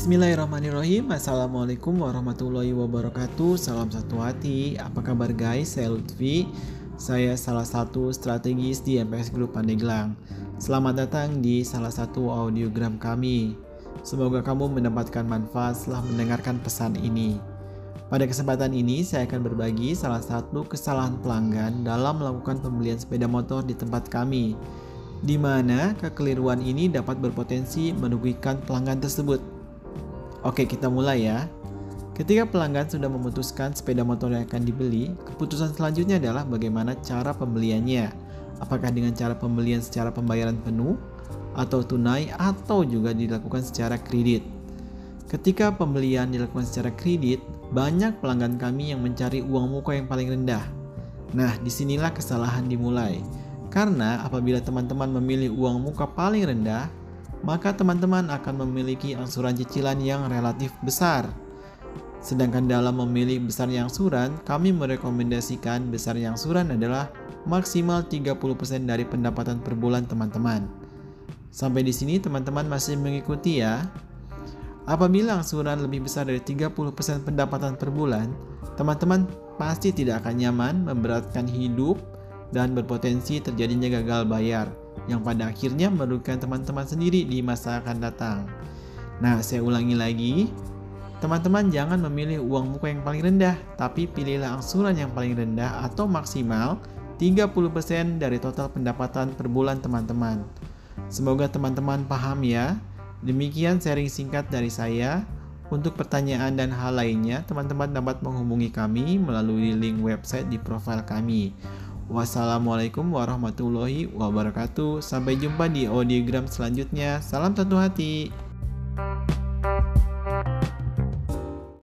Bismillahirrahmanirrahim. Assalamualaikum warahmatullahi wabarakatuh. Salam satu hati. Apa kabar guys? Saya Lutfi. Saya salah satu strategis di MPS Group Pandeglang. Selamat datang di salah satu audiogram kami. Semoga kamu mendapatkan manfaat setelah mendengarkan pesan ini. Pada kesempatan ini, saya akan berbagi salah satu kesalahan pelanggan dalam melakukan pembelian sepeda motor di tempat kami, di mana kekeliruan ini dapat berpotensi merugikan pelanggan tersebut. Oke, kita mulai ya. Ketika pelanggan sudah memutuskan sepeda motor yang akan dibeli, keputusan selanjutnya adalah bagaimana cara pembeliannya. Apakah dengan cara pembelian secara pembayaran penuh, atau tunai, atau juga dilakukan secara kredit. Ketika pembelian dilakukan secara kredit, banyak pelanggan kami yang mencari uang muka yang paling rendah. Nah, di sinilah kesalahan dimulai. Karena apabila teman-teman memilih uang muka paling rendah, maka teman-teman akan memiliki angsuran cicilan yang relatif besar. Sedangkan dalam memilih besarnya angsuran, kami merekomendasikan besarnya angsuran adalah maksimal 30% dari pendapatan per bulan teman-teman. Sampai di sini teman-teman masih mengikuti ya. Apabila angsuran lebih besar dari 30% pendapatan per bulan, teman-teman pasti tidak akan nyaman, memberatkan hidup, dan berpotensi terjadinya gagal bayar yang pada akhirnya merugikan teman-teman sendiri di masa akan datang. Nah, saya ulangi lagi, teman-teman jangan memilih uang muka yang paling rendah, tapi pilihlah angsuran yang paling rendah atau maksimal 30% dari total pendapatan per bulan teman-teman. Semoga teman-teman paham ya. Demikian sharing singkat dari saya. Untuk pertanyaan dan hal lainnya, teman-teman dapat menghubungi kami melalui link website di profil kami. Wassalamualaikum warahmatullahi wabarakatuh. Sampai jumpa di audiogram selanjutnya. Salam satu hati.